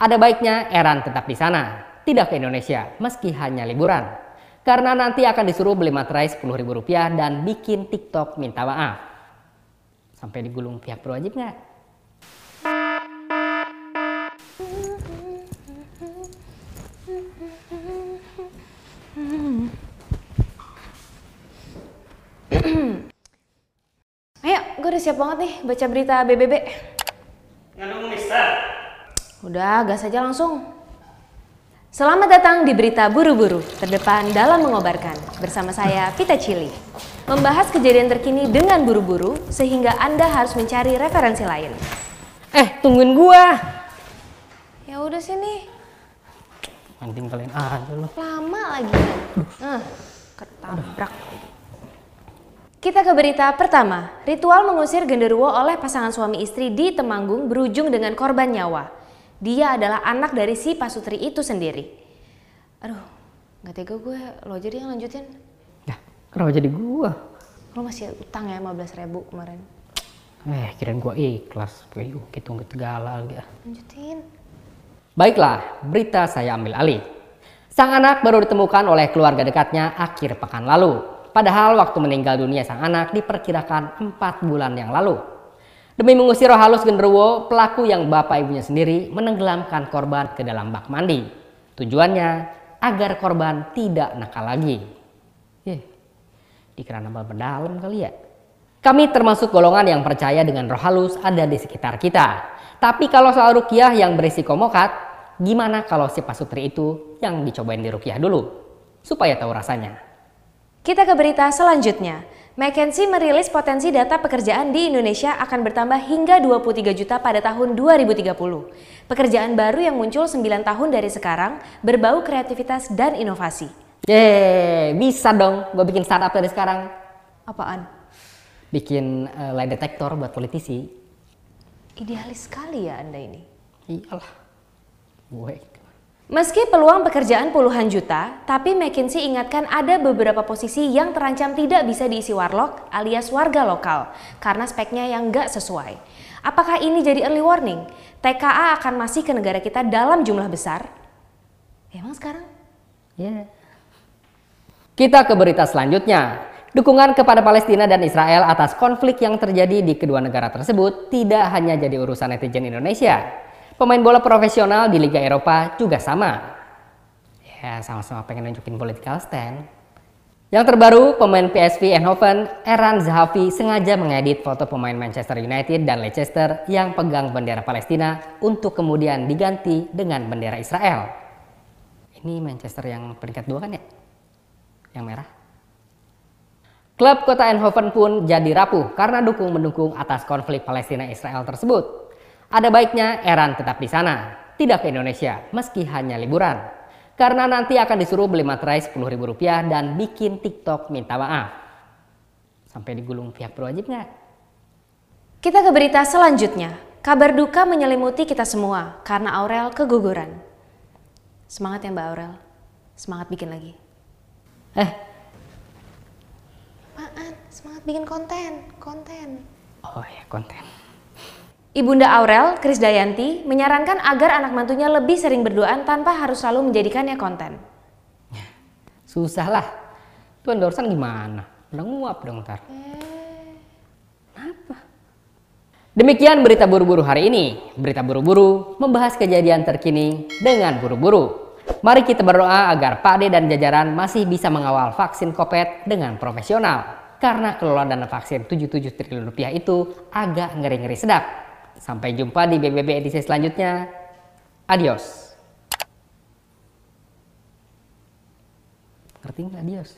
Ada baiknya Eran tetap di sana, tidak ke Indonesia meski hanya liburan. Karena nanti akan disuruh beli materai Rp10.000 dan bikin TikTok minta maaf. Sampai digulung pihak berwajib nggak? Ayo, gue udah siap banget nih baca berita BBB. Ngandung Mister. Udah, gas aja langsung. Selamat datang di Berita Buru-Buru, terdepan dalam mengobarkan. Bersama saya, Vita Cili. Membahas kejadian terkini dengan buru-buru, sehingga Anda harus mencari referensi lain. Eh, tungguin gua. Ya udah sini, Nanti kalian aja lo. lama lagi. Nah, ketabrak. Kita ke berita pertama. Ritual mengusir genderuwo oleh pasangan suami istri di Temanggung berujung dengan korban nyawa. Dia adalah anak dari si pasutri itu sendiri. Aduh, nggak tega gue. Lo aja deh yang lanjutin. Ya, kenapa jadi gua? Lo masih utang ya 15 ribu kemarin. Eh, kirain gua ikhlas. Kayak gitu nggak tegala lagi. ah. Lanjutin. Baiklah, berita saya ambil alih. Sang anak baru ditemukan oleh keluarga dekatnya akhir pekan lalu. Padahal waktu meninggal dunia sang anak diperkirakan 4 bulan yang lalu. Demi mengusir roh halus genderuwo, pelaku yang bapak ibunya sendiri menenggelamkan korban ke dalam bak mandi. Tujuannya agar korban tidak nakal lagi. Yeh, dikira nambah berdalam kali ya. Kami termasuk golongan yang percaya dengan roh halus ada di sekitar kita. Tapi kalau soal rukiah yang berisiko mokat, gimana kalau si pasutri itu yang dicobain di rukiah dulu? Supaya tahu rasanya. Kita ke berita selanjutnya. McKinsey merilis potensi data pekerjaan di Indonesia akan bertambah hingga 23 juta pada tahun 2030. Pekerjaan baru yang muncul 9 tahun dari sekarang berbau kreativitas dan inovasi. Yeay, bisa dong gue bikin startup dari sekarang. Apaan? Bikin eh, lie detector buat politisi. Idealis sekali ya Anda ini. Iyalah, gue. Meski peluang pekerjaan puluhan juta, tapi McKinsey ingatkan ada beberapa posisi yang terancam tidak bisa diisi warlock alias warga lokal karena speknya yang nggak sesuai. Apakah ini jadi early warning? TKA akan masih ke negara kita dalam jumlah besar? Emang sekarang? Ya. Kita ke berita selanjutnya. Dukungan kepada Palestina dan Israel atas konflik yang terjadi di kedua negara tersebut tidak hanya jadi urusan netizen Indonesia. Pemain bola profesional di Liga Eropa juga sama. Ya, sama-sama pengen nunjukin political stand. Yang terbaru, pemain PSV Eindhoven, Eran Zahavi sengaja mengedit foto pemain Manchester United dan Leicester yang pegang bendera Palestina untuk kemudian diganti dengan bendera Israel. Ini Manchester yang peringkat dua kan ya? Yang merah. Klub kota Eindhoven pun jadi rapuh karena dukung mendukung atas konflik Palestina Israel tersebut. Ada baiknya Eran tetap di sana, tidak ke Indonesia meski hanya liburan. Karena nanti akan disuruh beli materai Rp10.000 dan bikin TikTok minta maaf. Sampai digulung pihak berwajib nggak? Kita ke berita selanjutnya. Kabar duka menyelimuti kita semua karena Aurel keguguran. Semangat ya Mbak Aurel. Semangat bikin lagi. Eh, Apaan? Semangat bikin konten, konten. oh ya konten. Ibunda Aurel, Krisdayanti, menyarankan agar anak mantunya lebih sering berduaan tanpa harus selalu menjadikannya konten. Susah lah. Itu endorsean gimana? Udah nguap dong ntar. Apa? Demikian berita buru-buru hari ini. Berita buru-buru membahas kejadian terkini dengan buru-buru. Mari kita berdoa agar Pak De dan jajaran masih bisa mengawal vaksin COVID dengan profesional. Karena kelola dana vaksin 77 triliun rupiah itu agak ngeri-ngeri sedap. Sampai jumpa di BBB edisi selanjutnya. Adios. Ngerti nggak adios?